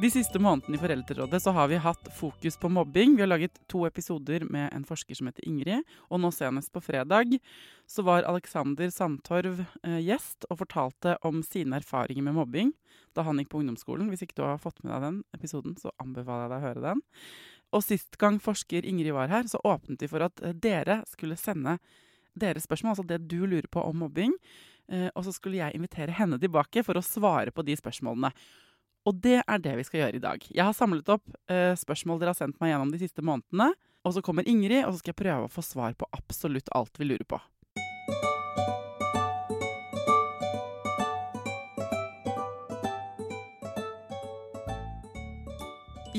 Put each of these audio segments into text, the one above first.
De siste månedene i Foreldrerådet så har vi hatt fokus på mobbing. Vi har laget to episoder med en forsker som heter Ingrid. Og nå senest på fredag så var Alexander Sandtorv eh, gjest og fortalte om sine erfaringer med mobbing da han gikk på ungdomsskolen. Hvis ikke du har fått med deg den episoden, så anbefaler jeg deg å høre den. Og sist gang forsker Ingrid var her, så åpnet de for at eh, dere skulle sende deres spørsmål, altså det du lurer på om mobbing. Eh, og så skulle jeg invitere henne tilbake for å svare på de spørsmålene. Og det er det vi skal gjøre i dag. Jeg har samlet opp eh, spørsmål dere har sendt meg gjennom de siste månedene. Og så kommer Ingrid, og så skal jeg prøve å få svar på absolutt alt vi lurer på.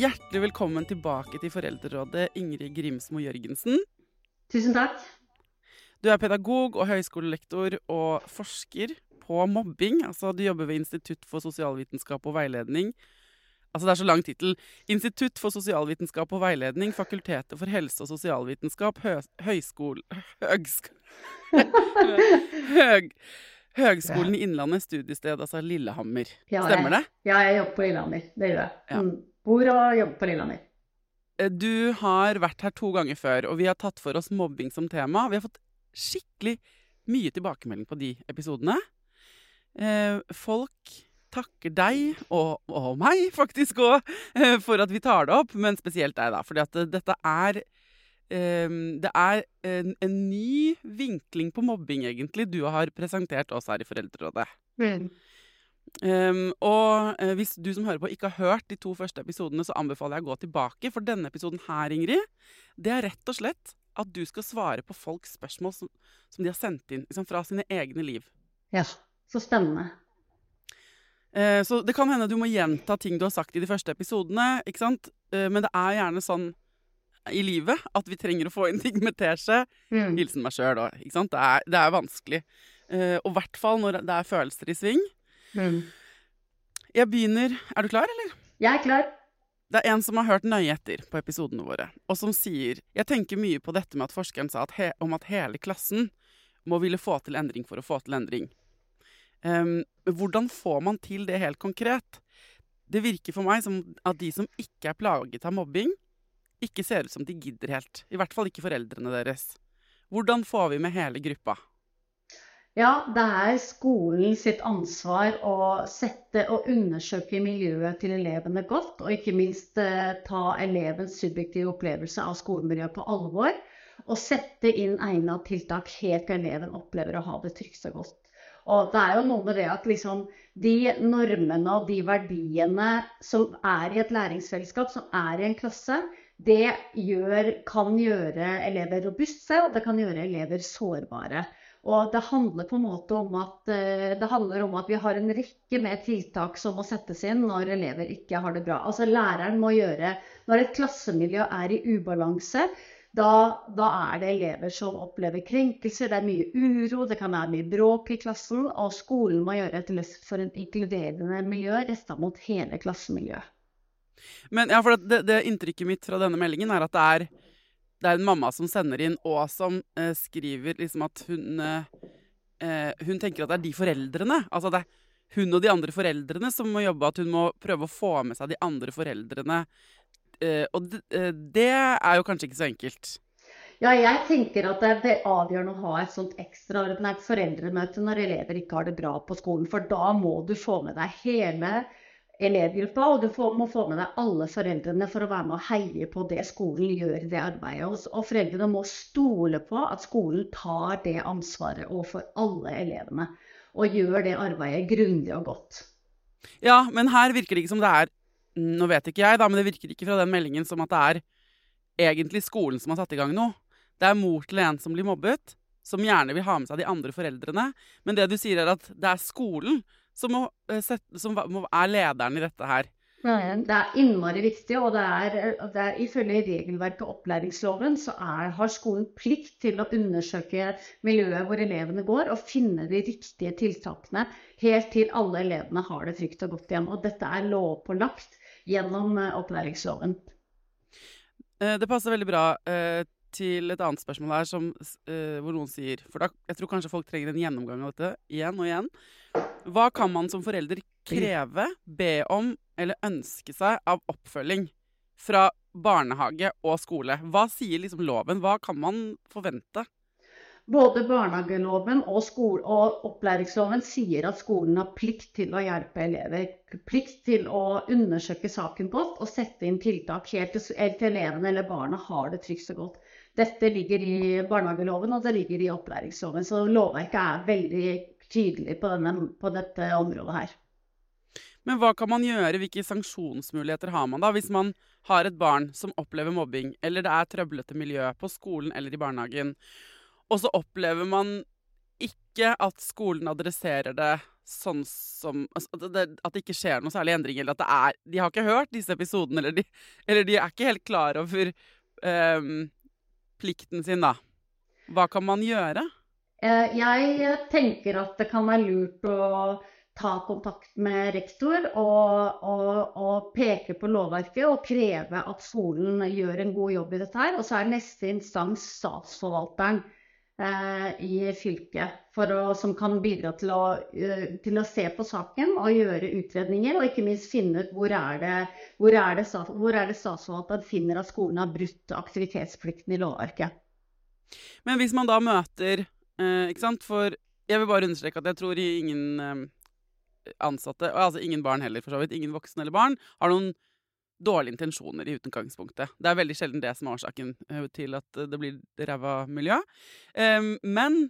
Hjertelig velkommen tilbake til Foreldrerådet, Ingrid Grimsmo Jørgensen. Tusen takk. Du er pedagog og høyskolelektor og forsker på mobbing. Altså, du jobber ved Institutt for sosialvitenskap og veiledning. Altså, det er så lang tittel. Institutt for sosialvitenskap og veiledning, Fakultetet for helse- og sosialvitenskap, hø høyskole... Høgsk... Høg... Høgskolen i Innlandet, studiested, altså Lillehammer. Ja, Stemmer det? Ja, jeg jobber på Lillehammer. Det gjør jeg. Ja. Mm. Bor og jobber på Lillehammer. Eh, Du har vært her to ganger før, og vi har tatt for oss mobbing som tema. Vi har fått skikkelig mye tilbakemelding på de episodene. Eh, folk takker deg, og, og meg faktisk òg, eh, for at vi tar det opp. Men spesielt deg, da. fordi at eh, dette er Det er en, en ny vinkling på mobbing, egentlig, du har presentert oss her i Foreldrerådet. Um, og hvis du som hører på ikke har hørt de to første episodene, så anbefaler jeg å gå tilbake. For denne episoden her, Ingrid, det er rett og slett at du skal svare på folks spørsmål som, som de har sendt inn liksom, fra sine egne liv. Ja, så spennende. Eh, så det kan hende du må gjenta ting du har sagt i de første episodene, ikke sant? Eh, men det er gjerne sånn i livet at vi trenger å få inn ting med teskje. Mm. Hilsen meg sjøl òg, ikke sant? Det er, det er vanskelig. Eh, og i hvert fall når det er følelser i sving. Mm. Jeg begynner Er du klar, eller? Jeg er klar. Det er en som har hørt nøye etter på episodene våre, og som sier Jeg tenker mye på dette med at forskeren sa at om at hele klassen må ville få til endring for å få til endring. Ehm, hvordan får man til det helt konkret? Det virker for meg som at de som ikke er plaget av mobbing, ikke ser ut som de gidder helt. I hvert fall ikke foreldrene deres. Hvordan får vi med hele gruppa? Ja, det er skolen sitt ansvar å sette og undersøke miljøet til elevene godt, og ikke minst eh, ta elevens subjektive opplevelse av skolemiljøet på alvor. Og sette inn egnet tiltak helt til eleven opplever å ha det trygt og godt. Og det er jo noe med det at liksom de normene og de verdiene som er i et læringsfellesskap, som er i en klasse, det gjør, kan gjøre elever robuste, og det kan gjøre elever sårbare. Og det handler på en måte om at, eh, om at vi har en rekke med tiltak som må settes inn når elever ikke har det bra. Altså Læreren må gjøre Når et klassemiljø er i ubalanse, da, da, er det elever som opplever krenkelser, det er mye uro, det kan være mye bråk i klassen. Og skolen må gjøre et løft for et inkluderende miljø retta mot hele klassemiljøet. Men ja, for det, det, inntrykket mitt fra denne meldingen er at det er det er en mamma som sender inn, og som eh, skriver liksom at hun eh, eh, Hun tenker at det er de foreldrene. Altså det er hun og de andre foreldrene som må jobbe, at hun må prøve å få med seg de andre foreldrene. Eh, og det, eh, det er jo kanskje ikke så enkelt. Ja, jeg tenker at det er avgjørende å ha et sånt ekstraordinært foreldremøte når elever ikke har det bra på skolen. For da må du få med deg hele elevgruppa, og du får, må få med deg alle foreldrene for å være med og heie på det skolen gjør i det arbeidet. Og foreldrene må stole på at skolen tar det ansvaret overfor alle elevene. Og gjør det arbeidet grundig og godt. Ja, men her virker det ikke som det er Nå vet ikke jeg, da, men det virker ikke fra den meldingen som at det er egentlig skolen som har satt i gang noe. Det er mor til en som blir mobbet, som gjerne vil ha med seg de andre foreldrene. Men det du sier, er at det er skolen som, må, eh, som er lederen i dette her. Det er innmari viktig, og det er, det er ifølge regelverket og opplæringsloven så er, har skolen plikt til å undersøke miljøet hvor elevene går, og finne de riktige tiltakene helt til alle elevene har det trygt og godt igjen. Og dette er lovpålagt gjennom eh, opplæringsloven. Eh, det passer veldig bra til et annet spørsmål her, som, hvor noen sier For da, jeg tror kanskje folk trenger en gjennomgang av dette igjen og igjen. Hva kan man som forelder kreve, be om eller ønske seg av oppfølging fra barnehage og skole? Hva sier liksom loven? Hva kan man forvente? Både barnehageloven og, skole, og, opplæringsloven sier at skolen har plikt til å hjelpe elever. Plikt til å undersøke saken godt og sette inn tiltak helt til, til elevene eller barna har det trygt og godt. Dette ligger i barnehageloven og det ligger i opplæringsloven, så lovverket er veldig tydelig på, denne, på dette området her. Men hva kan man gjøre? Hvilke sanksjonsmuligheter har man da? Hvis man har et barn som opplever mobbing, eller det er trøblete miljø på skolen eller i barnehagen, og så opplever man ikke at skolen adresserer det sånn som altså, At det ikke skjer noe særlig endring, eller at det er De har ikke hørt disse episodene, eller de, eller de er ikke helt klar over um, plikten sin, da. Hva kan man gjøre? Eh, jeg tenker at det kan være lurt å ta kontakt med rektor og, og, og, peke på lovverket og kreve at skolen gjør en god jobb i dette her. Og så er neste instans statsforvalteren eh, i fylket å, som kan bidra til å, uh, til å, se på saken og gjøre utredninger. Og ikke minst finne ut hvor er det, hvor er det, hvor er det statsforvalteren finner at skolen har brutt aktivitetsplikten i lovverket. Men hvis man da møter Eh, ikke sant? For jeg vil bare understreke at jeg tror ingen eh, ansatte, altså ingen barn heller, for så vidt, ingen voksne eller barn, har noen dårlige intensjoner i utgangspunktet. Det er veldig sjelden det som er årsaken eh, til at det blir ræva miljø. Um, men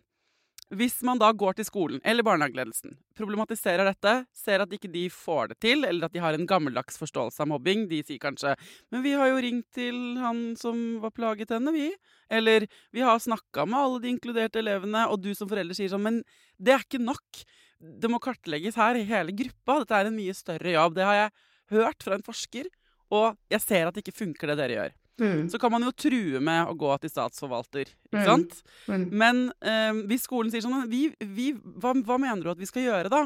hvis man da går til skolen eller barnehageledelsen, problematiserer dette, ser at ikke de får det til, eller at de har en gammeldags forståelse av mobbing, de sier kanskje 'Men vi har jo ringt til han som var plaget henne, vi'. Eller 'Vi har snakka med alle de inkluderte elevene', og du som forelder sier sånn 'Men det er ikke nok'. Det må kartlegges her, i hele gruppa. Dette er en mye større jobb. Det har jeg hørt fra en forsker, og jeg ser at det ikke funker, det dere gjør. Mm. Så kan man jo true med å gå til statsforvalter, ikke mm. sant? Mm. Men eh, hvis skolen sier sånn vi, vi, hva, hva, mener du at vi skal gjøre, da?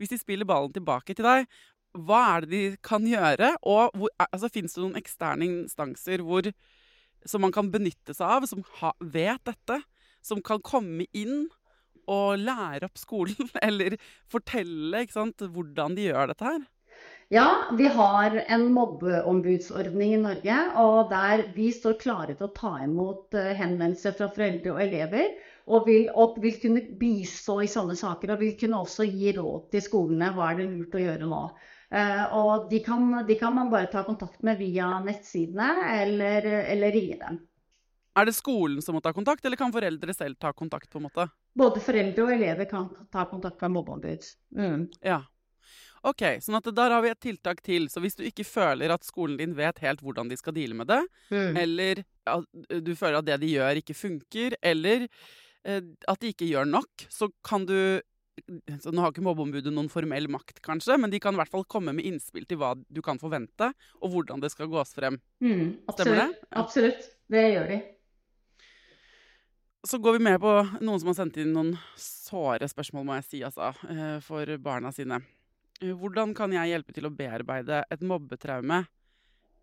Hvis de spiller ballen tilbake til deg, hva er det de kan gjøre? Og hvor, altså, fins det noen eksterne instanser hvor, som man kan benytte seg av, som ha, vet dette? Som kan komme inn og lære opp skolen, eller fortelle sant, hvordan de gjør dette her? Ja, vi har en mobbeombudsordning i Norge. Og der vi står klare til å ta imot eh, henvendelser fra foreldre og elever. Og vil, og vil, kunne bistå i sånne saker. Og vil kunne også gi råd til skolene. Hva er det lurt å gjøre nå? Uh, og de kan, de kan, man bare ta kontakt med via nettsidene eller, eller ringe dem. Er det skolen som må ta kontakt, eller kan foreldre selv ta kontakt? på en måte? Både foreldre og elever kan ta kontakt med mobbeombud. Mm. Ja. Ok, sånn at Der har vi et tiltak til. Så hvis du ikke føler at skolen din vet helt hvordan de skal deale med det, Mm. eller at du føler at det de gjør, ikke funker, eller eh, at de ikke gjør nok, så kan du så Nå har ikke mobbeombudet noen formell makt, kanskje, men de kan i hvert fall komme med innspill til hva du kan forvente, og hvordan det skal gås frem. Mm, Stemmer det? Ja. Absolutt. Det gjør de. Så går vi med på noen som har sendt inn noen såre spørsmål, må jeg si, altså, eh, for barna sine. Eh, Hvordan kan jeg hjelpe til å bearbeide et mobbetraume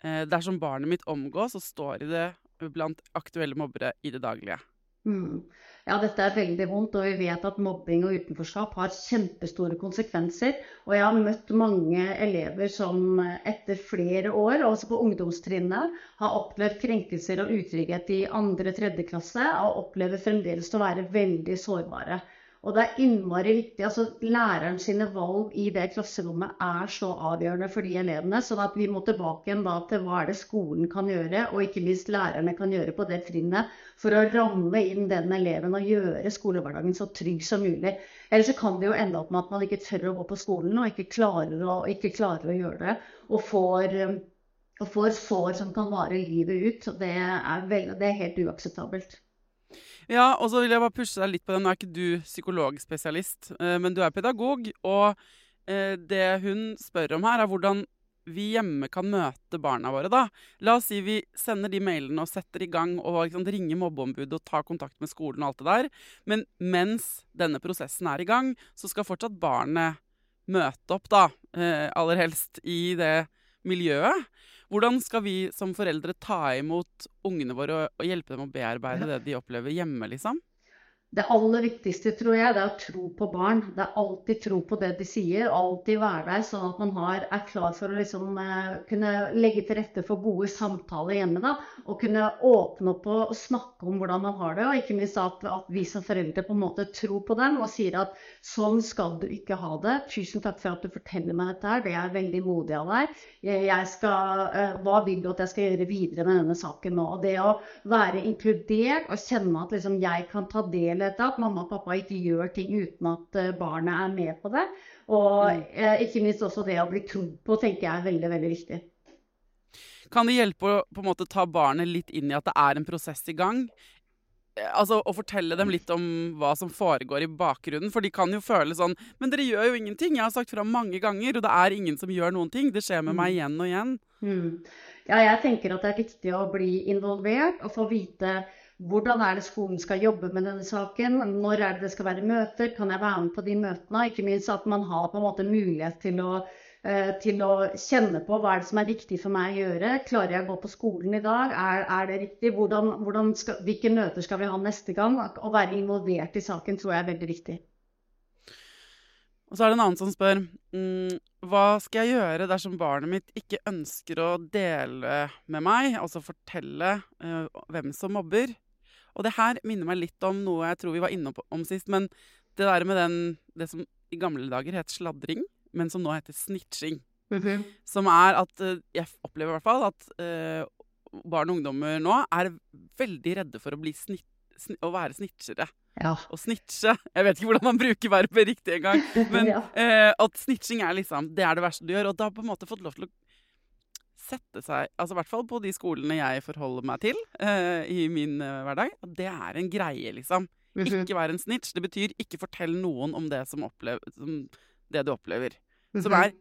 eh, dersom barnet mitt omgås og står i det blant aktuelle mobbere i det daglige? Mm. Ja, dette er veldig vondt, og vi vet at mobbing og utenforskap har kjempestore konsekvenser. Og jeg har møtt mange elever som etter flere år, også på ungdomstrinnet, har opplevd krenkelser og utrygghet i andre, tredje klasse, og opplever fremdeles å være veldig sårbare. Og det er innmari viktig. altså Læreren sine valg i det klasserommet er så avgjørende for de elevene. sånn vi må tilbake igjen da til hva er det skolen kan gjøre, og ikke minst lærerne kan gjøre på det trinnet for å ramme inn den eleven og gjøre skolehverdagen så trygg som mulig. Ellers så kan det jo ende opp med at man ikke tør å gå på skolen og ikke klarer å, ikke klarer å gjøre det. Og får, um, og får sår som kan vare livet ut. Det er, veldig, det er helt uakseptabelt. Ja, og så vil jeg bare pushe deg litt på den. Nå er ikke du psykologspesialist, eh, men du er pedagog. Og eh, det hun spør om her, er hvordan vi hjemme kan møte barna våre, da. La oss si vi sender de mailene og setter i gang og liksom, ringer mobbeombudet og tar kontakt med skolen og alt det der. Men mens denne prosessen er i gang, så skal fortsatt barnet møte opp, da. Eh, aller helst i det miljøet. Hvordan skal vi som foreldre ta imot ungene våre og, og hjelpe dem å bearbeide det de opplever hjemme, liksom? Det aller viktigste tror jeg, det er å tro på barn. Det er alltid tro på det de sier, alltid være der, sånn at man har, er klar for å liksom, uh, kunne legge til rette for gode samtaler hjemme. Da, og kunne åpne opp og snakke om hvordan man har det. Og ikke minst at, at vi som foreldre på en måte tror på dem og sier at sånn skal du ikke ha det. Tusen takk for at du forteller meg dette her, det er veldig modig av deg. Jeg, jeg skal, uh, hva vil du at jeg skal gjøre videre med denne saken nå? Og det å være inkludert og kjenne at liksom, jeg kan ta del dette, at mamma og pappa ikke gjør ting uten at eh, barnet er med på det. Og eh, ikke minst også det å bli trodd på, tenker jeg er veldig, veldig viktig. Kan det hjelpe å på en måte ta barnet litt inn i at det er en prosess i gang? Eh, Altså Å fortelle dem litt om hva som foregår i bakgrunnen. For de kan jo føle sånn Men dere gjør jo ingenting. Jeg har sagt fra mange ganger, og det er ingen som gjør noen ting. Det skjer med meg igjen og igjen. Mm. Ja, jeg tenker at det er viktig å bli involvert og få vite hvordan er det skolen skal jobbe med denne saken, når er det det skal være møter, kan jeg være med på de møtene? Ikke minst at man har på en måte mulighet til å, eh, til å kjenne på hva er det som er viktig for meg å gjøre. Klarer jeg å gå på skolen i dag? Er, er det riktig? Hvordan, hvordan skal, hvilke møter skal vi ha neste gang? Å være involvert i saken tror jeg er veldig viktig. Og så er det en annen som spør mm, hva skal jeg gjøre dersom barnet mitt ikke ønsker å dele med meg, altså fortelle eh, hvem som mobber. Og det her minner meg litt om noe jeg tror vi var på- om sist, men det der med den, det som i gamle dager het sladring, men som nå heter snitching. Som er at eh, Jeg opplever i hvert fall at uh, barn og ungdommer nå er veldig redde for å, bli snitt, sn å være snitchere. Ja. Å snitche. Jeg vet ikke hvordan man bruker verbet riktig engang. Men Ja. uh, at snitching er liksom Det er det verste du gjør. Og det har på en måte fått lov til å sette seg Altså i hvert fall på de skolene jeg forholder meg til uh, i min uh, hverdag. Det er en greie, liksom. Ikke være en snitch. Det betyr ikke fortell noen om det som, opplev, som det du opplever. Som er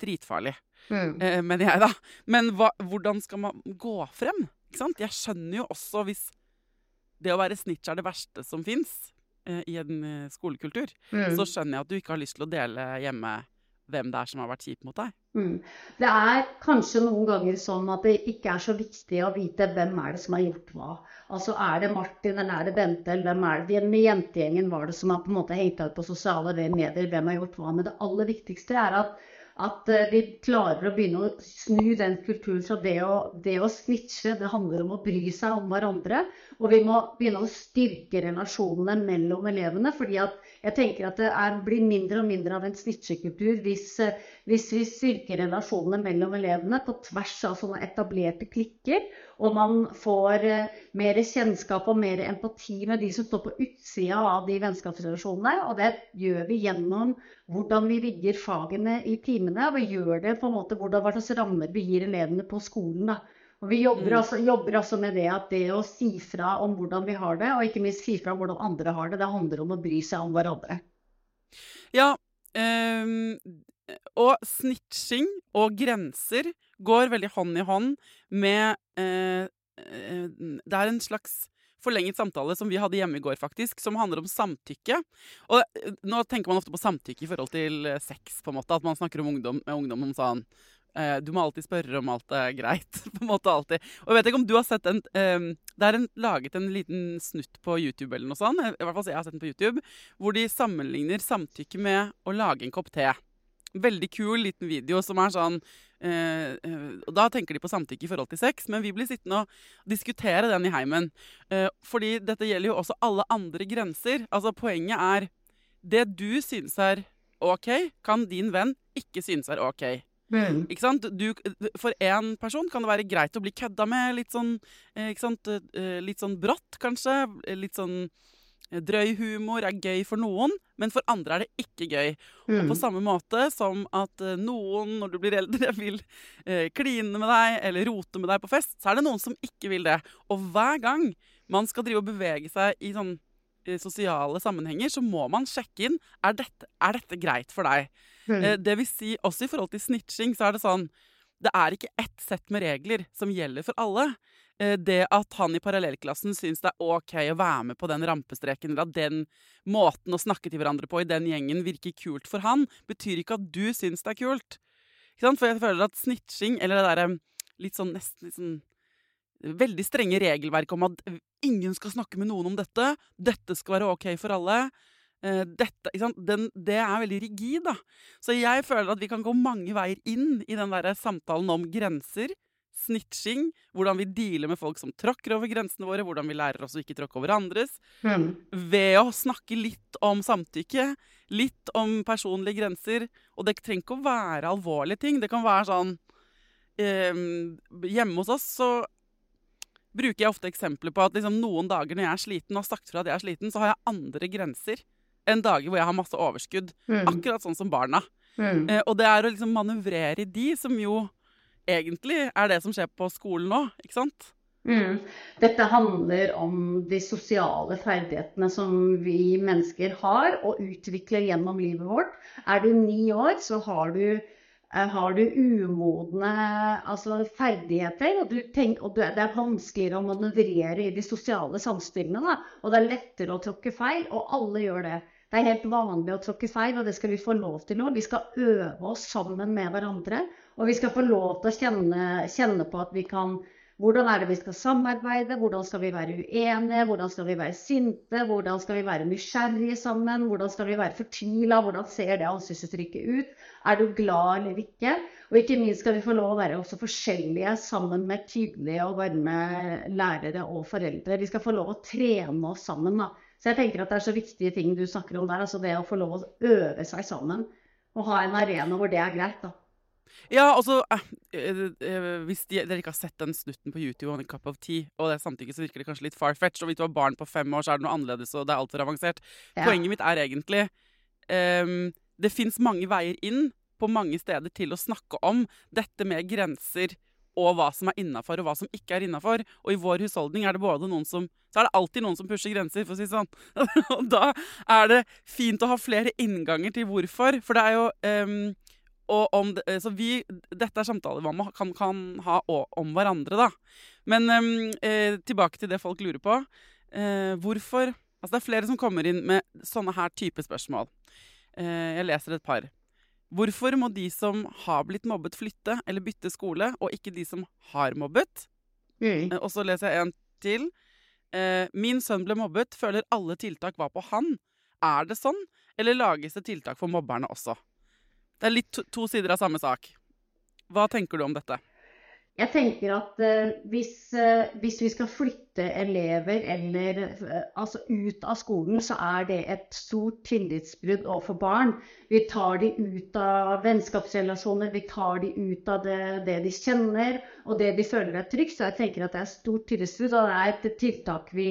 dritfarlig, Mm. Uh, mener jeg, da. Men hva, hvordan skal man gå frem? Ikke sant? Jeg skjønner jo også hvis det å være snitch er det verste som fins uh, i en eh, skolekultur, Mm. så skjønner jeg at du ikke har lyst til å dele hjemme hvem det er som har vært kjip mot deg. Mm. Det er kanskje noen ganger sånn at det ikke er så viktig å vite hvem er det som har gjort hva. Altså Er det Martin eller er det Bente eller hvem er det? I jentegjengen var det som har på en måte hengt ut på sosiale medier? Hvem har gjort hva? Men det aller viktigste er at, at eh, vi klarer å begynne å snu den kulturen fra det å, det å snitche. Det handler om å bry seg om hverandre. Og vi må begynne å styrke relasjonene mellom elevene. fordi jeg tenker at det er, blir mindre og mindre av en snitchekultur hvis, eh, hvis vi styrker relasjonene mellom elevene på tvers av sånne etablerte klikker. Og man får eh, mer kjennskap og mer empati med de som står på utsida av de vennskapsrelasjonene. Og det gjør vi gjennom hvordan vi rigger fagene i timene. Og vi gjør det på en måte hvordan, hva slags rammer vi gir elevene på skolen. da. Og vi jobber, mm. altså, jobber altså med det at det å si fra om hvordan vi har det, og ikke minst si fra om hvordan andre har det, det handler om å bry seg om hverandre. Ja, um, og snitching og grenser går veldig hånd i hånd med uh, Det er en slags forlenget samtale som vi hadde hjemme i går, faktisk, som handler om samtykke. Og nå tenker man ofte på samtykke i forhold til sex, på en måte. At man snakker om ungdom, med ungdom om sånn du må alltid spørre om alt er greit. på en måte alltid. Og jeg vet ikke om du har sett en uh, Det er en, laget en liten snutt på YouTube eller noe sånt, i hvert fall jeg har sett den på YouTube, hvor de sammenligner samtykke med å lage en kopp te. Veldig kul liten video som er sånn uh, og Da tenker de på samtykke i forhold til sex, men vi blir sittende og diskutere den i heimen. fordi dette gjelder jo også alle andre grenser. Altså Poenget er det du synes er OK, kan din venn ikke synes er OK. Mm. Ikke sant? Du, for én person kan det være greit å bli kødda med litt sånn, eh, ikke sant? Eh, litt sånn brått, kanskje. Litt sånn eh, drøy humor er gøy for noen, men for andre er det ikke gøy. Mm. Og på mm. samme måte som at noen, når du blir eldre, vil eh, kline med deg eller rote med deg på fest, så er det noen som ikke vil det. Og hver gang man skal drive og bevege seg i sånn sosiale sammenhenger, så må man sjekke inn er dette, er dette greit for deg. Mm. Eh, det vil si, også i forhold til snitching, så er det sånn Det er ikke ett sett med regler som gjelder for alle. Eh, det at han i parallellklassen syns det er OK å være med på den rampestreken, eller at den måten å snakke til hverandre på i den gjengen virker kult for han, betyr ikke at du syns det er kult. For jeg føler at snitching, eller det derre litt sånn nesten litt sånn Veldig strenge regelverk om at ingen skal snakke med noen om dette. Dette skal være OK for alle. Eh, dette, den, det er veldig rigid, da. Så jeg føler at vi kan gå mange veier inn i den der samtalen om grenser. Snitching, hvordan vi dealer med folk som tråkker over grensene våre, hvordan vi lærer oss å ikke tråkke over andres. Mm. Ved å snakke litt om samtykke, litt om personlige grenser. Og det trenger ikke å være alvorlige ting. Det kan være sånn eh, Hjemme hos oss så bruker jeg ofte eksempler på at liksom, noen dager når jeg er sliten og har sagt fra at jeg er sliten, så har jeg andre grenser enn dager hvor jeg har masse overskudd. Mm. Akkurat sånn som barna. Mm. Eh, og det er å liksom manøvrere i de, som jo egentlig er det som skjer på skolen nå, ikke sant? Mm. Dette handler om de sosiale ferdighetene som vi mennesker har og utvikler gjennom livet vårt. Er du ni år, så har du, eh, har du umodne altså ferdigheter. Og, tenker, og, det er vanskeligere å manøvrere i de sosiale samspillene. Og det er lettere å tråkke feil, og alle gjør det. Det er helt vanlig å tråkke feil, og det skal vi få lov til nå. Vi skal øve oss sammen med hverandre. Og vi skal få lov til å kjenne, kjenne på at vi kan Hvordan er det vi skal samarbeide? Hvordan skal vi være uenige? Hvordan skal vi være sinte? Hvordan skal vi være nysgjerrige sammen? Hvordan skal vi være fortvila? Hvordan ser det ansiktsuttrykket ut? Er du glad eller ikke? Og ikke minst skal vi få lov å være også forskjellige sammen med tydelige og varme lærere og foreldre. Vi skal få lov å trene oss sammen. da. Så jeg tenker at det er så viktige ting du snakker om der. altså Det å få lov å øve seg sammen og ha en arena hvor det er greit. da. Ja, altså eh, eh, eh, Hvis de, dere ikke har sett den snutten på YouTube, On a Cup of Tea, og det samtidig så virker det kanskje litt far-fetched, og hvis du har barn på fem år, så er det noe annerledes, og det er altfor avansert. Ja. Poenget mitt er egentlig um, Det fins mange veier inn på mange steder til å snakke om dette med grenser og hva som er innafor, og hva som ikke er innafor. Og i vår husholdning er det både noen som Så er det alltid noen som pusher grenser, for å si det sånn. og da er det fint å ha flere innganger til hvorfor. For det er jo um, det, Så vi Dette er samtaler man kan, kan ha om hverandre, da. Men eh, tilbake til det folk lurer på. Eh, hvorfor Altså, det er flere som kommer inn med sånne her type spørsmål. Eh, jeg leser et par. Hvorfor må de som har blitt mobbet, flytte eller bytte skole, og ikke de som har mobbet? Mm. Eh, og så leser jeg en til. Eh, min sønn ble mobbet, føler alle tiltak var på han. Er det sånn, eller lages det tiltak for mobberne også? Det er litt to, to sider av samme sak. Hva tenker du om dette? Jeg tenker at uh, hvis, uh, hvis, vi skal flytte elever eller, uh, altså ut av skolen, så er det et stort tillitsbrudd overfor barn. Vi tar de ut av vennskapsrelasjoner, vi tar de ut av det, det de kjenner og det de føler er trygt. Så jeg tenker at det er et stort tillitsbrudd, og det er et tiltak vi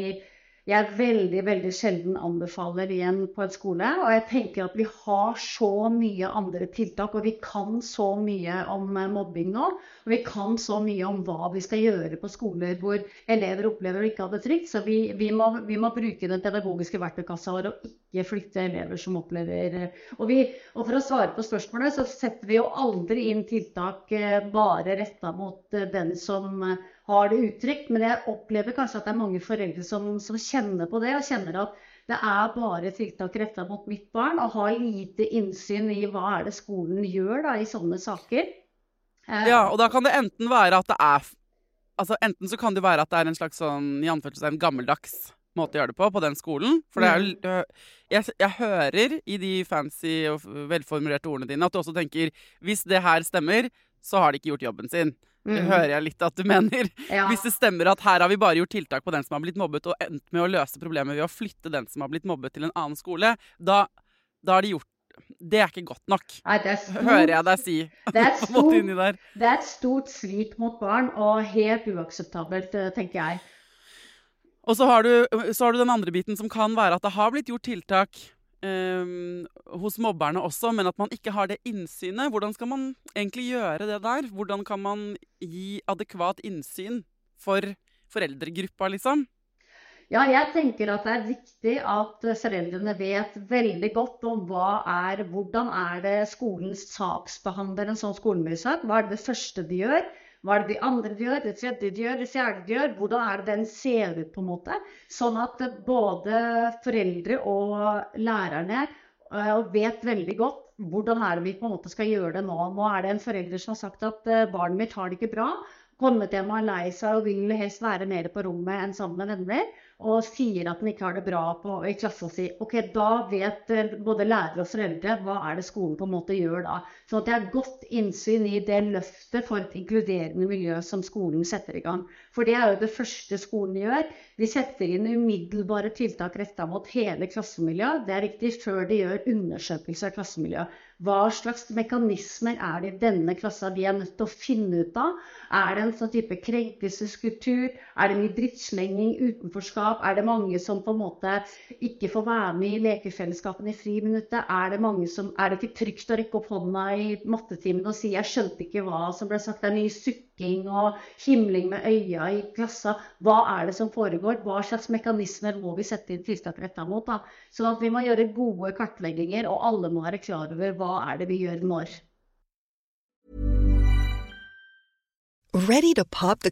jeg veldig veldig sjelden anbefaler igjen på en skole. Og jeg tenker at vi har så mye andre tiltak, og vi kan så mye om eh, mobbing nå. Og vi kan så mye om hva vi skal gjøre på skoler hvor elever opplever å ikke ha det trygt. Så vi, vi, må, vi må, bruke den pedagogiske verktøykassa vår og ikke flytte elever som opplever eh, og, vi, og, for å svare på spørsmålet, så setter vi jo aldri inn tiltak eh, bare retta mot den som har det uttrykt. Men jeg opplever kanskje at det er mange foreldre som, som kjenner på det, og kjenner at det er bare tiltak retta mot mitt barn, og har lite innsyn i hva er det skolen gjør da, i sånne saker. Eh, ja, og da kan det enten være at det er Altså Enten så kan det være at det er en slags sånn i anførselstegn gammeldags måte å gjøre det på på den skolen. For det er mm. jeg, jeg hører i de fancy og velformulerte ordene dine at du også tenker hvis det her stemmer, så har de ikke gjort jobben sin. Det mm. hører jeg litt at du mener. Ja. Hvis det stemmer at her har vi bare gjort tiltak på den som har blitt mobbet, og endt med å løse problemet ved å flytte den som har blitt mobbet, til en annen skole, da, da har de gjort det er ikke godt nok, Nei, stort, hører jeg deg si. Det er, stort, det er et stort svik mot barn, og helt uakseptabelt, eh, tenker jeg. Og så har, du, så har du den andre biten som kan være at det har blitt gjort tiltak um, hos mobberne også, men at man ikke har det innsynet. Hvordan skal man egentlig gjøre det der? Hvordan kan man gi adekvat innsyn for foreldregruppa, liksom? Ja, jeg tenker at det er viktig at foreldrene vet veldig godt om hva er, hvordan er det skolens saksbehandler en sånn skolemyndighet, Hva er det, første de gjør? Hva er det de andre de gjør, det tredje de gjør, det fjerde de gjør? Hvordan er det den ser ut, på en måte? Sånn at både foreldre og lærerne uh, vet veldig godt hvordan er det vi på en måte skal gjøre det nå. Nå er det en forelder som har sagt at uh, barnet mitt har det ikke bra. Kommet hjem og er lei seg og vil helst være mer på rommet enn sammen med venner og sier at den ikke har det bra på, i klassen sin, ok, da vet eh, både lærere og foreldre hva er det skolen på en måte gjør da. Sånn at det er godt innsyn i det løftet for et inkluderende miljø som skolen setter i gang. For det er jo det første skolen gjør. De setter inn umiddelbare tiltak retta mot hele klassemiljøet. Det er riktig før de gjør undersøkelser av klassemiljøet. Hva slags mekanismer er det i denne klassa vi er nødt til å finne ut av? Er det en sånn type krenkelseskultur? Er det mye drittslenging, utenforskap? Er det mange som på en måte ikke får være med i lekefellesskapene i friminuttet? Er det mange som, er det ikke trygt å rekke opp hånda i mattetimen og si 'jeg skjønte ikke hva som ble sagt'? Det er mye sukking og himling med øya i klassa. Hva er det som foregår? Hva slags mekanismer må vi sette inn tiltak retta mot? da? Sånn at vi må gjøre gode kartlegginger, og alle må være klar over hva er det vi gjør når? Ready to pop the?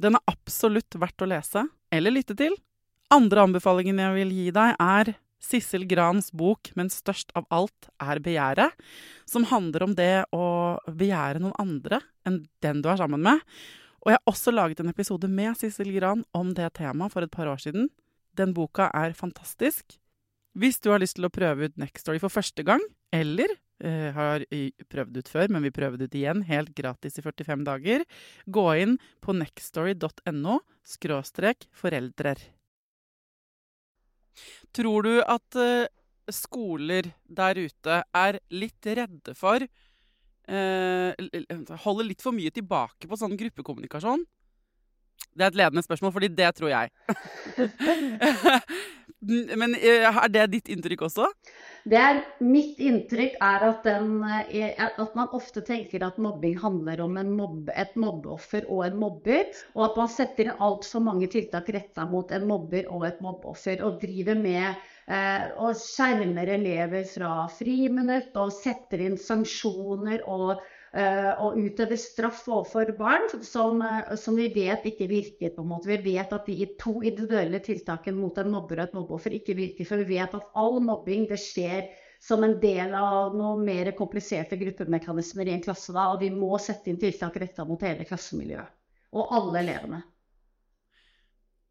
Den er absolutt verdt å lese eller lytte til. Andre anbefalingen jeg vil gi deg, er Sissel Grans bok 'Men størst av alt er begjæret', som handler om det å begjære noen andre enn den du er sammen med. Og jeg har også laget en episode med Sissel Gran om det temaet for et par år siden. Den boka er fantastisk. Hvis du har lyst til å prøve ut Nextory for første gang, eller eh, har prøvd ut før, men vi prøver det ut igjen helt gratis i 45 dager, gå inn på nextory.no skråstrek foreldrer. Tror du at eh, skoler der ute er litt redde for eh, Holder litt for mye tilbake på sånn gruppekommunikasjon? Det er et ledende spørsmål, fordi det tror jeg. Men eh, er det ditt inntrykk også? Er, mitt inntrykk er at, den, eh, at, man ofte tenker at mobbing handler om mobbe, et mobbeoffer og en mobber. Og at man setter inn altfor mange tiltak retta mot en mobber og et mobbeoffer. Og driver med eh, og skjermer elever fra friminutt og setter inn sanksjoner og Eh, og utøve straff overfor barn som, eh, som, vi vet ikke virker. på en måte. Vi vet at de to individuelle tiltakene mot en mobber og et mobbeoffer ikke virker. For vi vet at all mobbing det skjer som en del av noe mer kompliserte gruppemekanismer i en klasse. Da, og vi må sette inn tiltak retta mot hele klassemiljøet. Og alle elevene.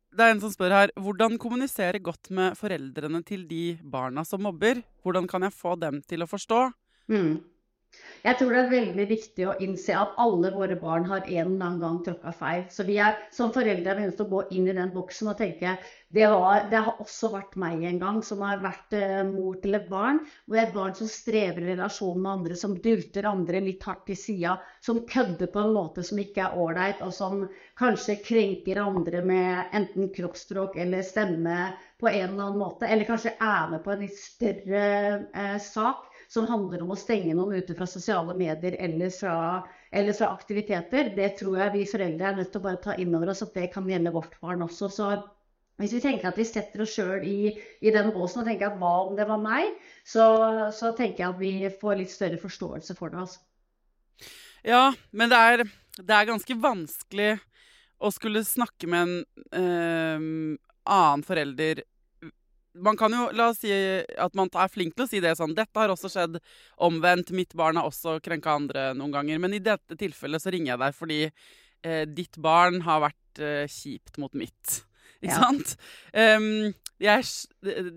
Det er en som spør her, Hvordan kommunisere godt med foreldrene til de barna som mobber? Hvordan kan jeg få dem til å forstå? Mm. Jeg tror det er veldig viktig å innse at alle våre barn har en eller annen gang tråkka feil. Så vi er som foreldre er nødt å gå inn i den boksen og tenke det, var, det har også vært meg en gang, som har vært eh, mor til et barn. Hvor et barn som strever i relasjon med andre, som dulter andre litt hardt til sida. Som kødder på en måte som ikke er ålreit, og som kanskje krenker andre med enten kroppsspråk eller stemme på en eller annen måte. Eller kanskje er med på en litt større eh, sak som handler om å stenge noen ute fra sosiale medier eller fra, eller fra aktiviteter, det tror jeg vi foreldre er nødt til å bare ta inn over oss at det kan gjelde vårt barn også. Så hvis vi tenker at vi setter oss sjøl i, i, den båsen og tenker at hva om det var meg, så, så, tenker jeg at vi får litt større forståelse for det. Altså. Ja, men det er, det er, ganske vanskelig å skulle snakke med en øh, annen forelder man kan jo, la oss si at man er flink til å si det sånn Dette har også skjedd omvendt. Mitt barn har også krenka andre noen ganger. Men i dette tilfellet så ringer jeg deg fordi eh, ditt barn har vært eh, kjipt mot mitt. Ikke ja. sant? Um, jeg,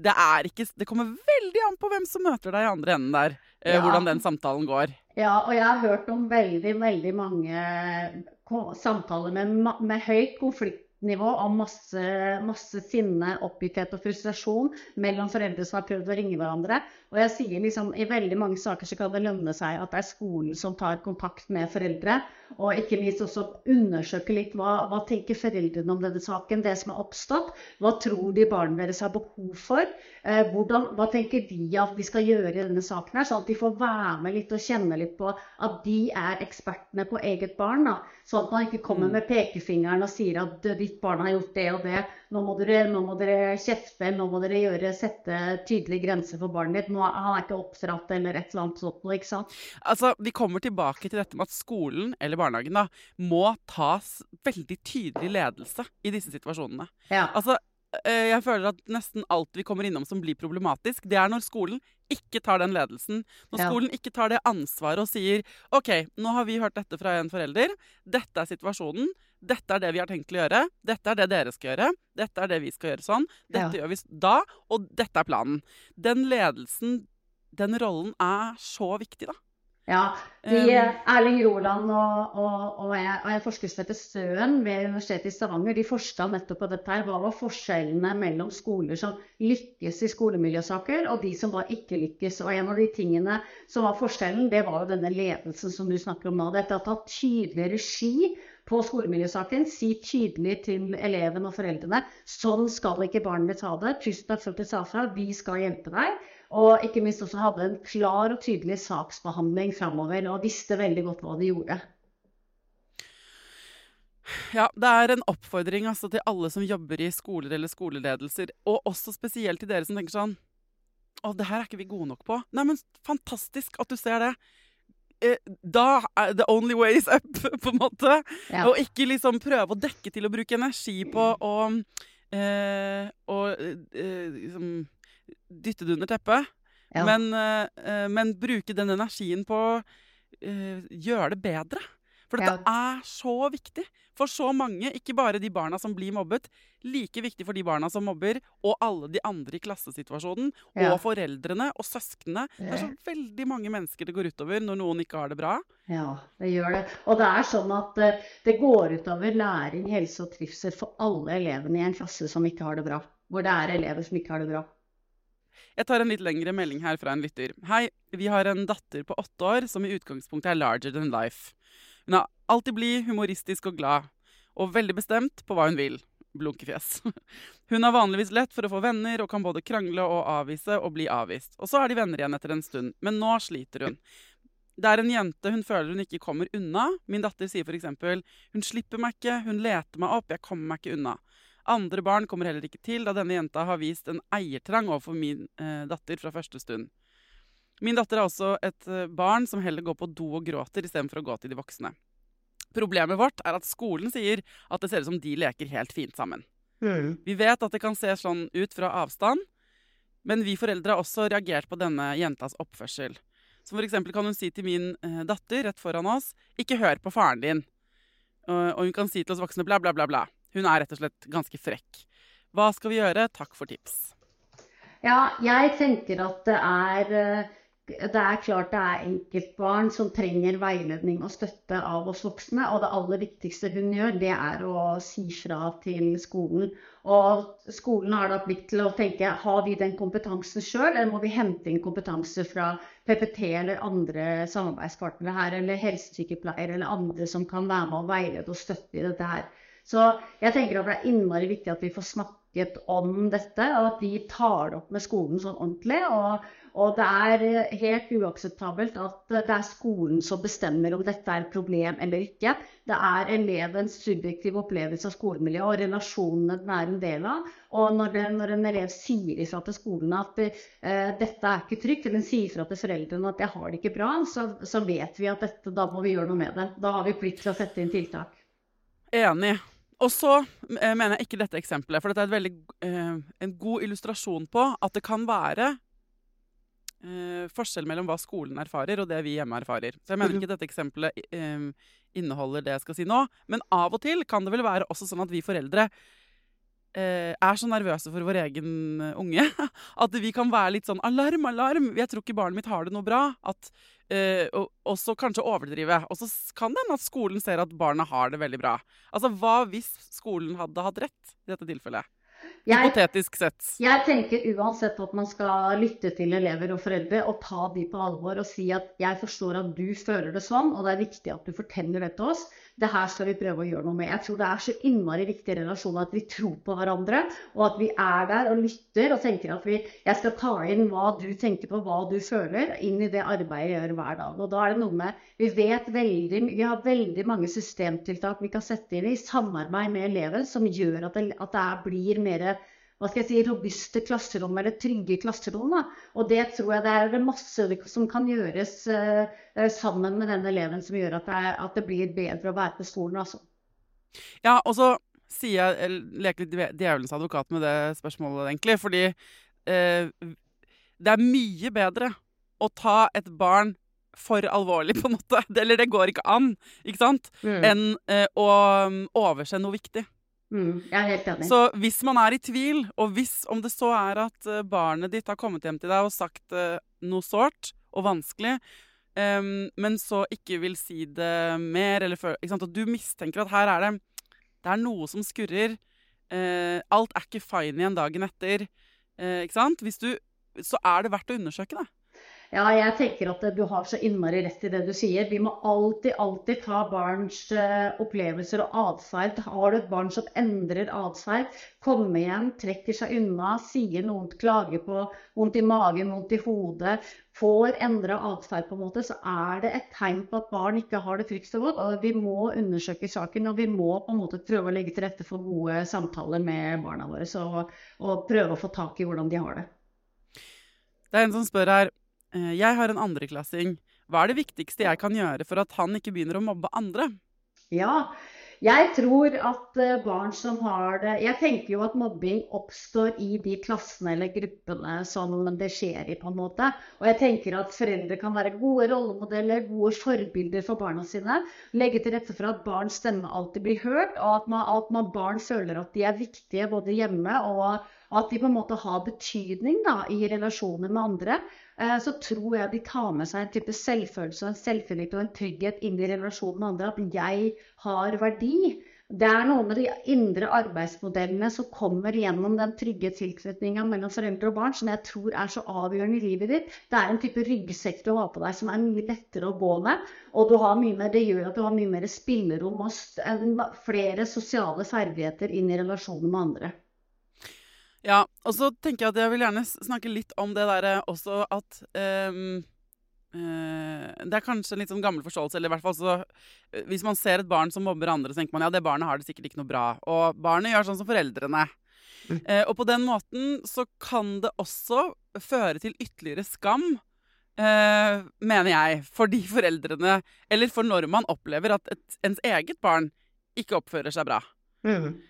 det er ikke Det kommer veldig an på hvem som møter deg i andre enden der. Eh, ja. Hvordan den samtalen går. Ja, og jeg har hørt om veldig, veldig mange samtaler med, med høyt konflikt nivå av masse, masse, sinne, oppgitthet og frustrasjon mellom foreldre som har prøvd å ringe hverandre. Og jeg sier liksom, I veldig mange saker så kan det lønne seg at det er skolen som tar kontakt med foreldre. Og ikke minst også undersøke litt hva, hva tenker foreldrene om denne saken, det som har oppstått. Hva tror de barna deres har behov for? Eh, hvordan, hva tenker de at vi skal gjøre i denne saken, her, sånn at de får være med litt og kjenne litt på at de er ekspertene på eget barn. Da. Sånn at man ikke kommer mm. med pekefingeren og sier at ditt barn har gjort det og det. Nå må dere, nå må dere kjefte, nå må dere gjøre, sette tydelige grenser for barnet ditt. Nå, han er ikke oppdratt eller et eller annet sånt. Ikke sant? Altså, Vi kommer tilbake til dette med at skolen eller barnehagen da, må tas veldig tydelig ledelse i disse situasjonene. Ja. Altså, jeg føler at nesten alt vi kommer innom som blir problematisk, det er når skolen ikke tar den ledelsen. Når ja. skolen ikke tar det ansvaret og sier OK, nå har vi hørt dette fra en forelder. Dette er situasjonen. Dette er det vi har tenkt å gjøre. Dette er det dere skal gjøre. Dette er det vi skal gjøre sånn. Dette ja. gjør vi da, og dette er planen. Den ledelsen, den rollen, er så viktig, da. Ja. De, Erling Roland og, og, og, jeg, og en forsker som heter Støen ved Universitetet i Stavanger, de forska nettopp på dette. her, Hva var forskjellene mellom skoler som lykkes i skolemiljøsaker, og de som da ikke lykkes? Og En av de tingene som var forskjellen, det var jo denne ledelsen som du snakker om nå. Dette å ta tydelig regi på skolemiljøsaken. Si tydelig til elevene og foreldrene sånn skal ikke barnet ditt ha det. Tusen takk for at du sa fra. Vi skal hjelpe deg. Og ikke minst også hadde en klar og tydelig saksbehandling framover og visste veldig godt hva de gjorde. Ja, det er en oppfordring altså, til alle som jobber i skoler eller skoleledelser, og også spesielt til dere som tenker sånn Å, det her er ikke vi gode nok på. Nei, men fantastisk at du ser det. Eh, da er the only way is up, på en måte. Ja. Og ikke liksom prøve å dekke til å bruke energi på å eh, å, eh, liksom dytte det under teppet. Ja. Men, eh, eh, men bruke den energien på å eh, gjøre det bedre. For dette er så viktig for så mange, ikke bare de barna som blir mobbet. Like viktig for de barna som mobber, og alle de andre i klassesituasjonen. Ja. Og foreldrene og søsknene. Det er så veldig mange mennesker det går utover når noen ikke har det bra. Ja, det gjør det. Og det er sånn at det går utover læring, helse og trivsel for alle elevene i en klasse som ikke har det bra. Hvor det er elever som ikke har det bra. Jeg tar en litt lengre melding her fra en lytter. Hei, vi har en datter på åtte år som i utgangspunktet er larger than life. Hun er alltid blid, humoristisk og glad. Og veldig bestemt på hva hun vil. Blunkefjes. Hun har vanligvis lett for å få venner og kan både krangle og avvise og bli avvist. Og så er de venner igjen etter en stund. Men nå sliter hun. Det er en jente hun føler hun ikke kommer unna. Min datter sier f.eks.: Hun slipper meg ikke, hun leter meg opp, jeg kommer meg ikke unna. Andre barn kommer heller ikke til, da denne jenta har vist en eiertrang overfor min eh, datter fra første stund. Min datter er også et eh, barn som heller går på do og gråter istedenfor å gå til de voksne. Problemet vårt er at skolen sier at det ser ut som de leker helt fint sammen. Vi vet at det kan se sånn ut fra avstand, men vi foreldre har også reagert på denne jentas oppførsel. Som eksempel kan hun si til min eh, datter rett foran oss 'ikke hør på faren din'. Og hun kan si til oss voksne bla, bla, bla, bla. Hun er rett og slett ganske frekk. Hva skal vi gjøre? Takk for tips. Ja, jeg tenker at det er eh, det er klart det er enkeltbarn som trenger veiledning og støtte av oss voksne. Og det aller viktigste hun gjør, det er å si fra til skolen. Og skolen har da plikt til å tenke har vi den kompetansen sjøl, eller må vi hente inn kompetanse fra PPT eller andre samarbeidspartnere her, eller helsesykepleiere eller andre som kan være med og veilede og støtte i dette her. Så jeg tenker at det er innmari viktig at vi får snakket om dette, og at vi tar det opp med skolen sånn ordentlig. Og, og det er helt uakseptabelt at det er skolen som bestemmer om dette er et problem eller ikke. Det er elevens subjektive opplevelse av skolemiljøet og relasjonene den er en del av. Og når, det, når en elev sier ifra til skolen at uh, dette er ikke trygt, eller sier ifra til foreldrene at jeg har det ikke bra, så, så vet vi at dette, da må vi gjøre noe med det. Da har vi plikt til å sette inn tiltak. Enig. Og så eh, mener jeg ikke dette eksempelet, for dette er et veldig, eh, en god illustrasjon på at det kan være eh, forskjell mellom hva skolen erfarer og det vi hjemme erfarer. Så jeg mener ikke dette eksempelet eh, inneholder det jeg skal si nå, men av og til kan det vel være også sånn at vi foreldre er så nervøse for vår egen eh, unge at vi kan være litt sånn alarm, alarm, jeg tror ikke barnet mitt har det noe bra. At, eh, og, og så kanskje overdrive. Og så kan det hende at skolen ser at barna har det veldig bra. Altså, Hva hvis skolen hadde hatt rett i dette tilfellet? Hypotetisk sett. jeg tenker uansett at man skal lytte til elever og foreldre og ta de på alvor og si at jeg forstår at du føler det sånn, og det er viktig at du forteller det til oss. Det her skal vi prøve å gjøre noe med. Jeg tror det er så innmari viktig i relasjonen at vi tror på hverandre, og at vi er der og lytter og tenker at vi, jeg skal ta inn hva du tenker på, hva du føler, inn i det arbeidet jeg gjør hver dag. Og da er det noe med Vi vet veldig, vi har veldig mange systemtiltak vi kan sette inn i samarbeid med eleven som gjør at det, at det blir mer hva skal jeg si, robuste klasserom eller trygge klasserom. Da. Og det tror jeg det er masse som kan gjøres eh, sammen med den eleven som gjør at det, er, at det blir bedre å være på skolen. Altså. Ja, og så sier jeg, leker litt djevelens advokat med det spørsmålet, egentlig. Fordi uh, det er mye bedre å ta et barn for alvorlig, på en måte. Eller det går ikke an, ikke sant? Enn uh, å mm, overse noe viktig. Mm, jeg er helt enig. Så hvis man er i tvil, og hvis om det så er at eh, barnet ditt har kommet hjem til deg og sagt eh, noe sårt og vanskelig, um, men så ikke vil si det mer, eller før, og du mistenker at her er det det er noe som skurrer, Uh, alt er ikke fine igjen dagen etter, Uh, ikke sant? Du, så er det verdt å undersøke det. Ja, jeg tenker at du har så innmari rett i det du sier. Vi må alltid, alltid ta barns eh, opplevelser og atferd. Har du et barn som endrer atferd, kommer igjen, trekker seg unna, sier noe, klager på vondt i magen, vondt i hodet, får endra atferd, på en måte, så er det et tegn på at barn ikke har det trygt så godt. Og vi må undersøke saken, og vi må på en måte prøve å legge til rette for gode samtaler med barna våre. Så, og prøve å få tak i hvordan de har det. Det er en som spør her Jeg har en andreklassing. Hva er det viktigste jeg kan gjøre for at han ikke begynner å mobbe andre? Ja, jeg tror at eh, barn som har det Jeg tenker jo at mobbing oppstår i de klassene eller gruppene som det skjer i, på en måte. Og jeg tenker at foreldre kan være gode rollemodeller, gode forbilder for barna sine. Legge til rette for at barns stemme alltid blir hørt, og at, man, at man barn føler at de er viktige både hjemme og at de på en måte har betydning da, i relasjoner med andre. Eh, så tror jeg de tar med seg en type selvfølelse og en selvtillit og en trygghet inn i relasjonen med andre. At jeg har verdi. Det er noe med de indre arbeidsmodellene som kommer gjennom den trygge tilknytninga mellom foreldre og barn, som jeg tror er så avgjørende i livet ditt. Det er en type ryggsekk du har på deg som er mye lettere å gå med. Og mer, det gjør at du har mye mer spillerom og flere sosiale ferdigheter inn i relasjonen med andre. Ja, og så tenker jeg at jeg vil gjerne snakke litt om det derre også at um, uh, Det er kanskje en litt sånn gammel forståelse, eller i hvert fall så uh, Hvis man ser et barn som mobber andre, så tenker man ja, det barnet har det sikkert ikke noe bra. Og barnet gjør sånn som foreldrene. Uh, og på den måten så kan det også føre til ytterligere skam. mener jeg, for de foreldrene Eller for når man opplever at et, ens eget barn ikke oppfører seg bra. Mm.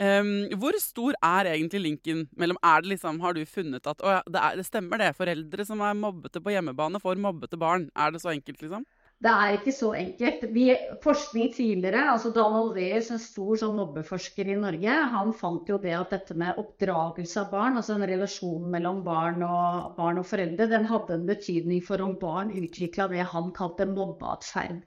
Um, hvor stor er egentlig linken mellom er det liksom, Har du funnet at å, det, er, det, stemmer det? Foreldre som er mobbete på hjemmebane, får mobbete barn. Er det så enkelt, liksom? Det er ikke så enkelt. Vi, forskning tidligere, altså Donald Wees, en stor sånn mobbeforsker i Norge, han fant jo det at dette med oppdragelse av barn, altså en relasjon mellom barn og, barn og foreldre, den hadde en betydning for om barn utvikla det han kalte mobbeatferd.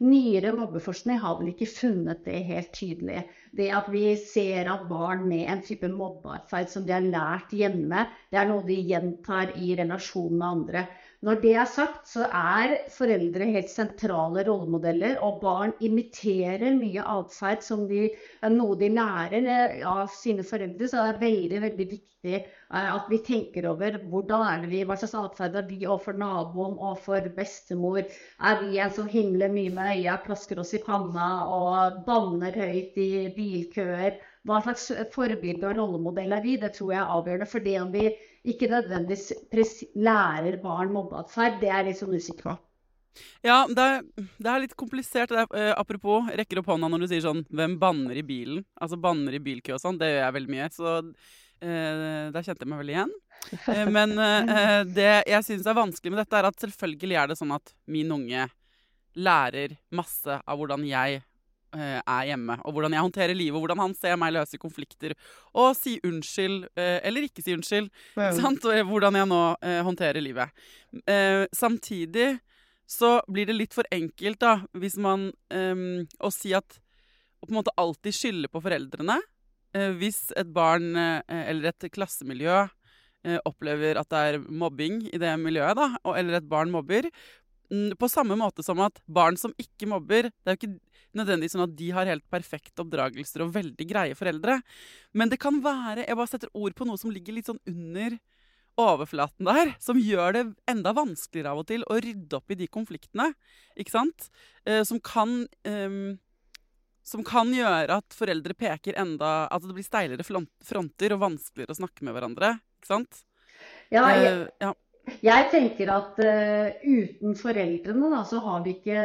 Nyere mobbeforskning har vel ikke funnet det helt tydelig. Det at vi ser at barn med en type mobbeatferd som de har lært hjemme, det er noe de gjentar i relasjon med andre. Når det er sagt, så er foreldre helt sentrale rollemodeller, og barn imiterer mye atferd som de, noe de lærer eh, av sine foreldre. Så det er veldig, veldig viktig eh, at vi tenker over hvordan er det vi, hva slags atferd er vi overfor naboen, overfor bestemor. Er vi en som himler mye med øya, plasker oss i panna og banner høyt i bilkøer? Hva slags forbilde og rollemodell er vi? Det tror jeg er avgjørende. For det om vi ikke nødvendigvis lærer barn mobbeatferd. Det er jeg litt sånn usikker på. Ja, det er, det er litt komplisert. Er, uh, apropos, rekker opp hånda når du sier sånn Hvem banner i bilen? Altså banner i bilkø og sånn. Det gjør jeg veldig mye. Så uh, der kjente jeg meg veldig igjen. Uh, men det jeg syns er vanskelig med dette, er at selvfølgelig er det sånn at min unge lærer masse av hvordan jeg er hjemme, og hvordan jeg håndterer livet, og hvordan han ser meg løse konflikter, og si unnskyld eh, eller ikke si unnskyld. Ja. Sant? Og hvordan jeg nå eh, håndterer livet. Eh, samtidig så blir det litt for enkelt, da, hvis man um, Å si at Å på en måte alltid skylde på foreldrene. Eh, hvis et barn eller et klassemiljø opplever at det er mobbing i det miljøet, da, eller et barn mobber, mm, på samme måte som at barn som ikke mobber Det er jo ikke nødvendigvis sånn at de har helt perfekte oppdragelser og veldig greie foreldre. Men det kan være Jeg bare setter ord på noe som ligger litt sånn under overflaten der, som gjør det enda vanskeligere av og til å rydde opp i de konfliktene. Ikke sant? Eh, som kan eh, Som kan gjøre at foreldre peker enda At det blir steilere fronter og vanskeligere å snakke med hverandre. Ikke sant? Ja, jeg, eh, ja. Jeg tenker at uh, uten foreldrene, da, så har, ikke,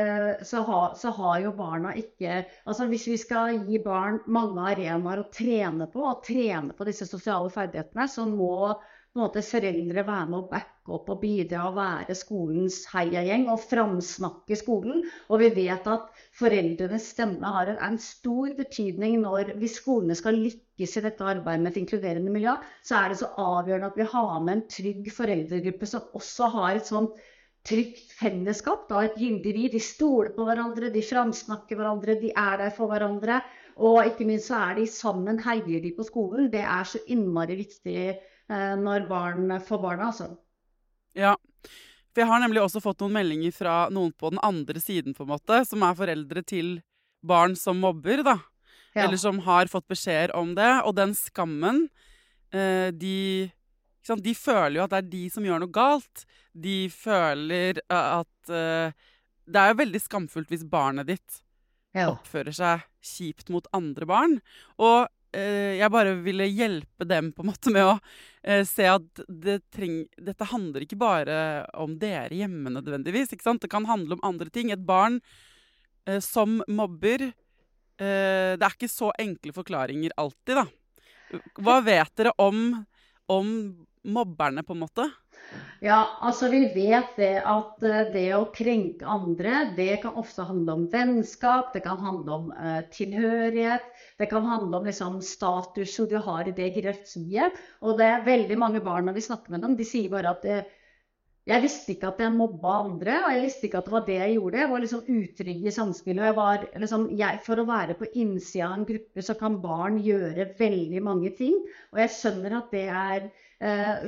så, har, så har jo barna ikke Altså hvis vi skal gi barn mange arenaer å trene på, og trene på disse sosiale ferdighetene, så må måte foreldre være med å backe opp og bidra og være skolens heiagjeng og framsnakke skolen. Og vi vet at foreldrenes stemme har en, en, stor betydning når hvis skolene skal lykkes i dette arbeidet med et inkluderende miljø, så er det så avgjørende at vi har med en trygg foreldregruppe som også har et sånt trygt fellesskap, da, et gyldig. De stoler på hverandre, de framsnakker hverandre, de er der for hverandre. Og ikke minst så er de sammen, heier de på skolen. Det er så innmari viktig når barn får barna, altså. Ja. For jeg har nemlig også fått noen meldinger fra noen på den andre siden, på en måte, som er foreldre til barn som mobber, da. Ja. Eller som har fått beskjeder om det. Og den skammen eh, de De føler jo at det er de som gjør noe galt. De føler eh, at uh, Det er jo veldig skamfullt hvis barnet ditt ja. oppfører seg kjipt mot andre barn. Og eh, jeg bare ville hjelpe dem på en måte med å eh, se at det treng, dette handler ikke bare om dere hjemme nødvendigvis. ikke sant? Det kan handle om andre ting. Et barn eh, som mobber eh, Det er ikke så enkle forklaringer alltid, da. Hva vet dere om, om mobberne, på en måte? Ja, altså vi vet det at eh, det å krenke andre, det kan ofte handle om vennskap, det kan handle om uh, tilhørighet, det kan handle om liksom, statusen du har i det hierarkiet. Og det er veldig mange barn når vi snakker med dem, de sier bare at det, jeg visste ikke at jeg mobba andre, og jeg visste ikke at det var det jeg gjorde. Jeg var liksom utrygg i samspillet. Liksom, for å være på innsida av en gruppe, så kan barn gjøre veldig mange ting. Og jeg skjønner at det er Eh,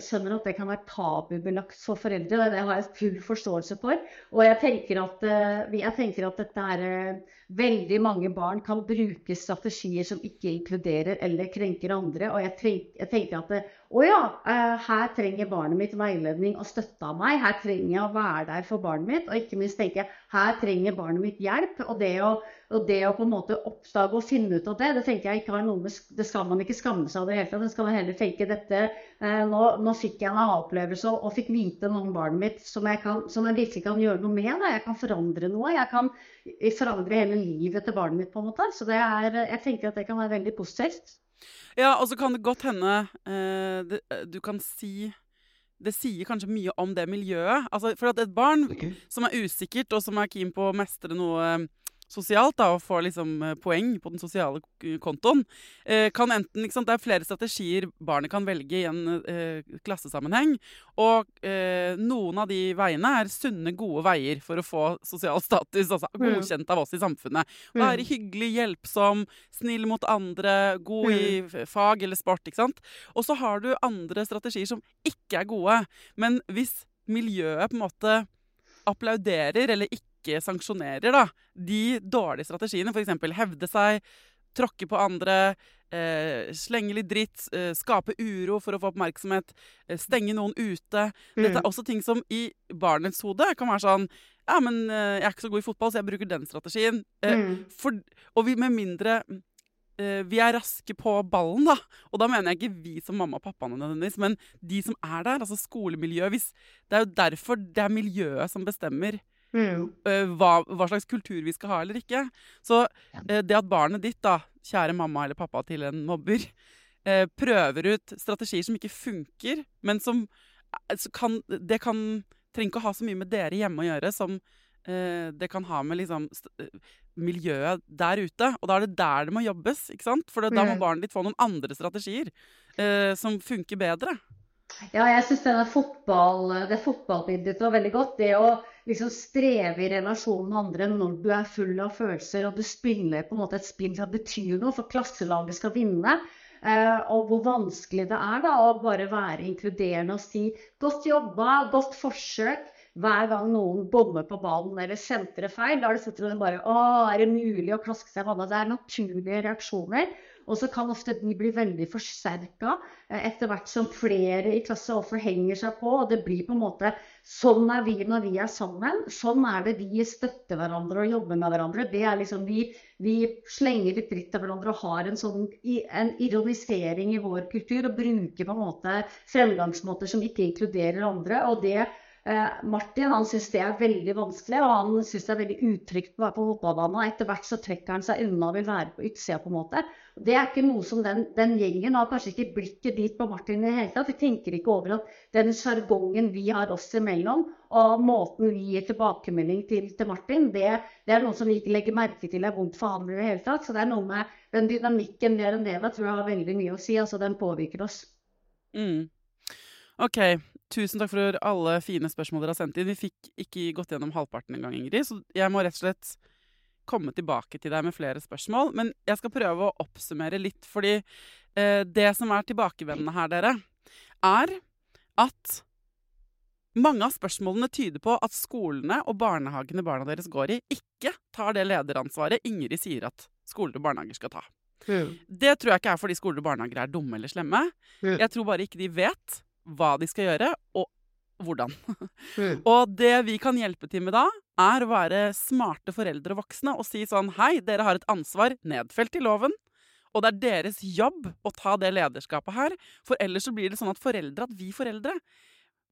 skjønner at det kan være tabubelagt for foreldre. Det har jeg full forståelse for. Og jeg tenker at, eh, jeg tenker at dette er eh, Veldig mange barn kan bruke strategier som ikke inkluderer eller krenker andre. Og jeg, tenker at å ja, her trenger barnet mitt veiledning og støtte av meg. Her trenger jeg å være der for barnet mitt. Og ikke minst tenker jeg her trenger barnet mitt hjelp. Og det å og det å på en måte oppdage og finne ut av det, det tenker jeg ikke har noe med, det skal man ikke skamme seg av det hele tatt. Det skal man heller tenke dette eh, nå, nå, fikk jeg en aha-opplevelse og, fikk vite noe om barnet mitt som jeg, kan, som jeg virkelig kan gjøre noe med. Da. Jeg kan forandre noe. Jeg kan forandre hele livet til barnet mitt. på en måte. Så er, jeg tenker at det kan være veldig positivt. Ja, og så kan det godt hende eh, det, du kan si det sier kanskje mye om det miljøet. Altså, for at et barn okay. som er usikkert, og som er keen på å mestre noe sosialt da, og får liksom eh, poeng på den sosiale kontoen, eh, kan enten sant, Det er flere strategier barnet kan velge i en eh, klassesammenheng. Og eh, noen av de veiene er sunne, gode veier for å få sosial status. Altså mm. godkjent av oss i samfunnet. Være mm. hyggelig, hjelpsom, snill mot andre, god i mm. fag eller sport. ikke sant? Og så har du andre strategier som ikke er gode. Men hvis miljøet på en måte applauderer eller ikke ikke sanksjonerer da, de dårlige strategiene, f.eks. hevde seg, tråkke på andre, eh, slenge litt dritt, eh, skape uro for å få oppmerksomhet, eh, stenge noen ute. Mm. Dette er også ting som i barnets hode kan være sånn Ja, men eh, jeg er ikke så god i fotball, så jeg bruker den strategien. Eh, mm. For, og vi, med mindre eh, vi er raske på ballen, da. Og da mener jeg ikke vi som mamma og pappa nødvendigvis, men de som er der. Altså skolemiljøet. det er jo derfor det er miljøet som bestemmer Mm. Hva, hva, slags kultur vi skal ha eller ikke. Så det at barnet ditt, da, kjære mamma eller pappa til en mobber, prøver ut strategier som ikke funker, men som kan, Det kan, trenger ikke å ha så mye med dere hjemme å gjøre som det kan ha med liksom, miljøet der ute. Og da er det der det må jobbes. ikke sant? For da må barnet ditt få noen andre strategier som funker bedre. Ja, jeg syns fotball, det fotballbildet var veldig godt. Det å liksom streve i relasjonen med andre når du er full av følelser og du spiller på en måte et spill som betyr noe, for klasselaget skal vinne. Uh, og hvor vanskelig det er da å bare være inkluderende og si 'godt jobba', 'godt forsøk' hver gang noen bommer på ballen eller sentrer feil. Da er det bare 'Å, er det mulig å klaske seg i vannet?' Det er naturlige reaksjoner. Og så kan ofte de bli veldig forsterka eh, etter hvert som flere i klasse også henger seg på. Og det blir på en måte Sånn er vi når vi er sammen. Sånn er det vi støtter hverandre og jobber med hverandre. Det er liksom Vi, vi slenger litt dritt av hverandre og har en sånn en ironisering i vår kultur. Og bruker på en måte fremgangsmåter som ikke inkluderer andre. og det Martin han syns det er veldig vanskelig, og han syns det er veldig utrygt å være på fotballbanen. Etter hvert så trekker han seg unna og vil være på utsida, på en måte. Det er ikke noe som den, den gjengen har kanskje ikke blikket dit på Martin i det hele tatt. Vi tenker ikke over at den sjargongen vi har oss imellom, og måten vi gir tilbakemelding til, til Martin, det, det, er noe som vi ikke legger merke til er vondt for han i det hele tatt. Så det er noe med den dynamikken der og der tror jeg har veldig mye å si. Altså den påvirker oss. Mm. OK, Tusen takk for alle fine spørsmål dere har sendt inn. Vi fikk ikke gått gjennom halvparten engang, Ingrid, så jeg må rett og slett komme tilbake til deg med flere spørsmål. Men jeg skal prøve å oppsummere litt, fordi eh, det som er tilbakevendende her, dere, er at mange av spørsmålene tyder på at skolene og barnehagene barna deres går i, ikke tar det lederansvaret Ingrid sier at skoler og barnehager skal ta. Mm. Det tror jeg ikke er fordi skoler og barnehager er dumme eller slemme. Mm. Jeg tror bare ikke de vet hva de skal gjøre, og hvordan. Mm. og det vi kan hjelpe til med da, er å være smarte foreldre og voksne og si sånn Hei, dere har et ansvar nedfelt i loven. Og det er deres jobb å ta det lederskapet her. For ellers så blir det sånn at foreldre, at vi foreldre,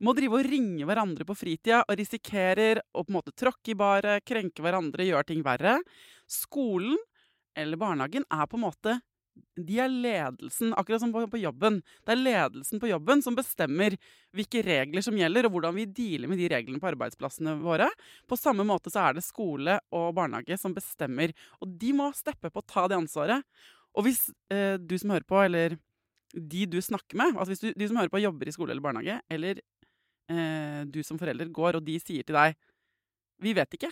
må drive og ringe hverandre på fritida og risikerer å på en måte tråkke i baret, krenke hverandre, gjøre ting verre. Skolen eller barnehagen er på en måte de er ledelsen, akkurat som på, jobben. Det er ledelsen på jobben som bestemmer hvilke regler som gjelder, og hvordan vi dealer med de reglene på arbeidsplassene våre. På samme måte så er det skole og barnehage som bestemmer. Og de må steppe på å ta det ansvaret. Og hvis eh, du som hører på, eller de du snakker med altså hvis du, De som hører på, jobber i skole eller barnehage, eller eh, du som forelder går, og de sier til deg vi vet ikke.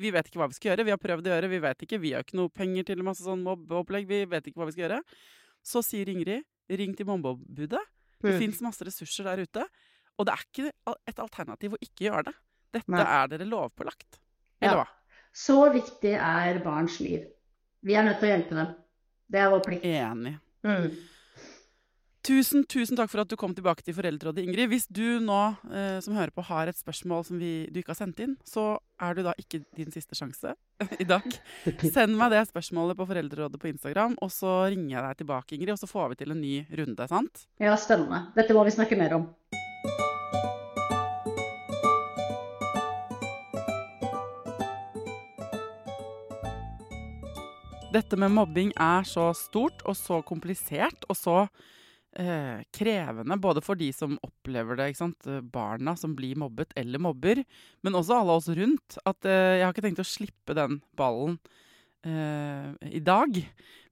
vi vet ikke hva vi skal gjøre. Vi har prøvd å gjøre, vi vet ikke. Vi har ikke noe penger til masse sånn mobbeopplegg. Vi vet ikke hva vi skal gjøre. Så sier Ingrid, ring til mobbeombudet. Det mm. fins masse ressurser der ute. Og det er ikke et alternativ å ikke gjøre det. Dette Nei. er dere lovpålagt. Eller ja. hva? Så viktig er barns liv. Vi er nødt til å hjelpe dem. Det er vår plikt. Enig. Mm. Tusen, tusen takk for at du kom tilbake til Foreldrerådet, Ingrid. Hvis du nå eh, som hører på har et spørsmål som vi, du ikke har sendt inn, så er du da ikke din siste sjanse i dag. Send meg det spørsmålet på Foreldrerådet på Instagram, og så ringer jeg deg tilbake, Ingrid, og så får vi til en ny runde, sant? Ja, spennende. Dette må vi snakke mer om. Dette med mobbing er så stort og så komplisert og så eh, krevende, både for de som opplever det, ikke sant? barna som blir mobbet eller mobber, men også alle oss rundt. At eh, jeg har ikke tenkt å slippe den ballen eh, i dag.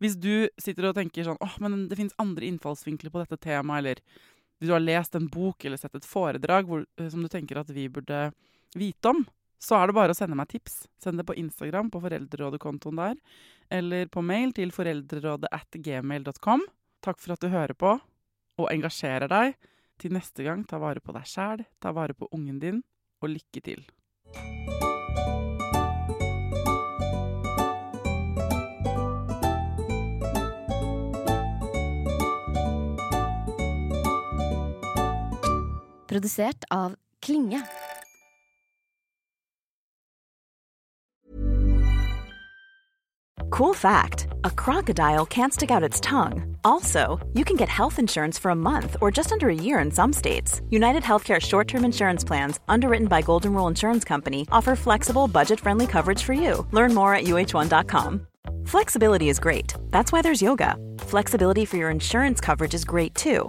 Hvis du sitter og tenker sånn åh, men det fins andre innfallsvinkler på dette temaet, eller hvis du har lest en bok eller sett et foredrag hvor, eh, som du tenker at vi burde vite om, så er det bare å sende meg tips. Send det på Instagram, på Foreldrerådet-kontoen der, eller på mail til foreldrerådet at gmail.com. Takk for at du hører på og engasjerer deg. Til neste gang, ta vare på deg sjæl, ta vare på ungen din, og lykke til. Produsert av Klinge. Cool fact a crocodile can't stick out its tongue. Also, you can get health insurance for a month or just under a year in some states. United Healthcare short term insurance plans, underwritten by Golden Rule Insurance Company, offer flexible, budget friendly coverage for you. Learn more at uh1.com. Flexibility is great. That's why there's yoga. Flexibility for your insurance coverage is great too.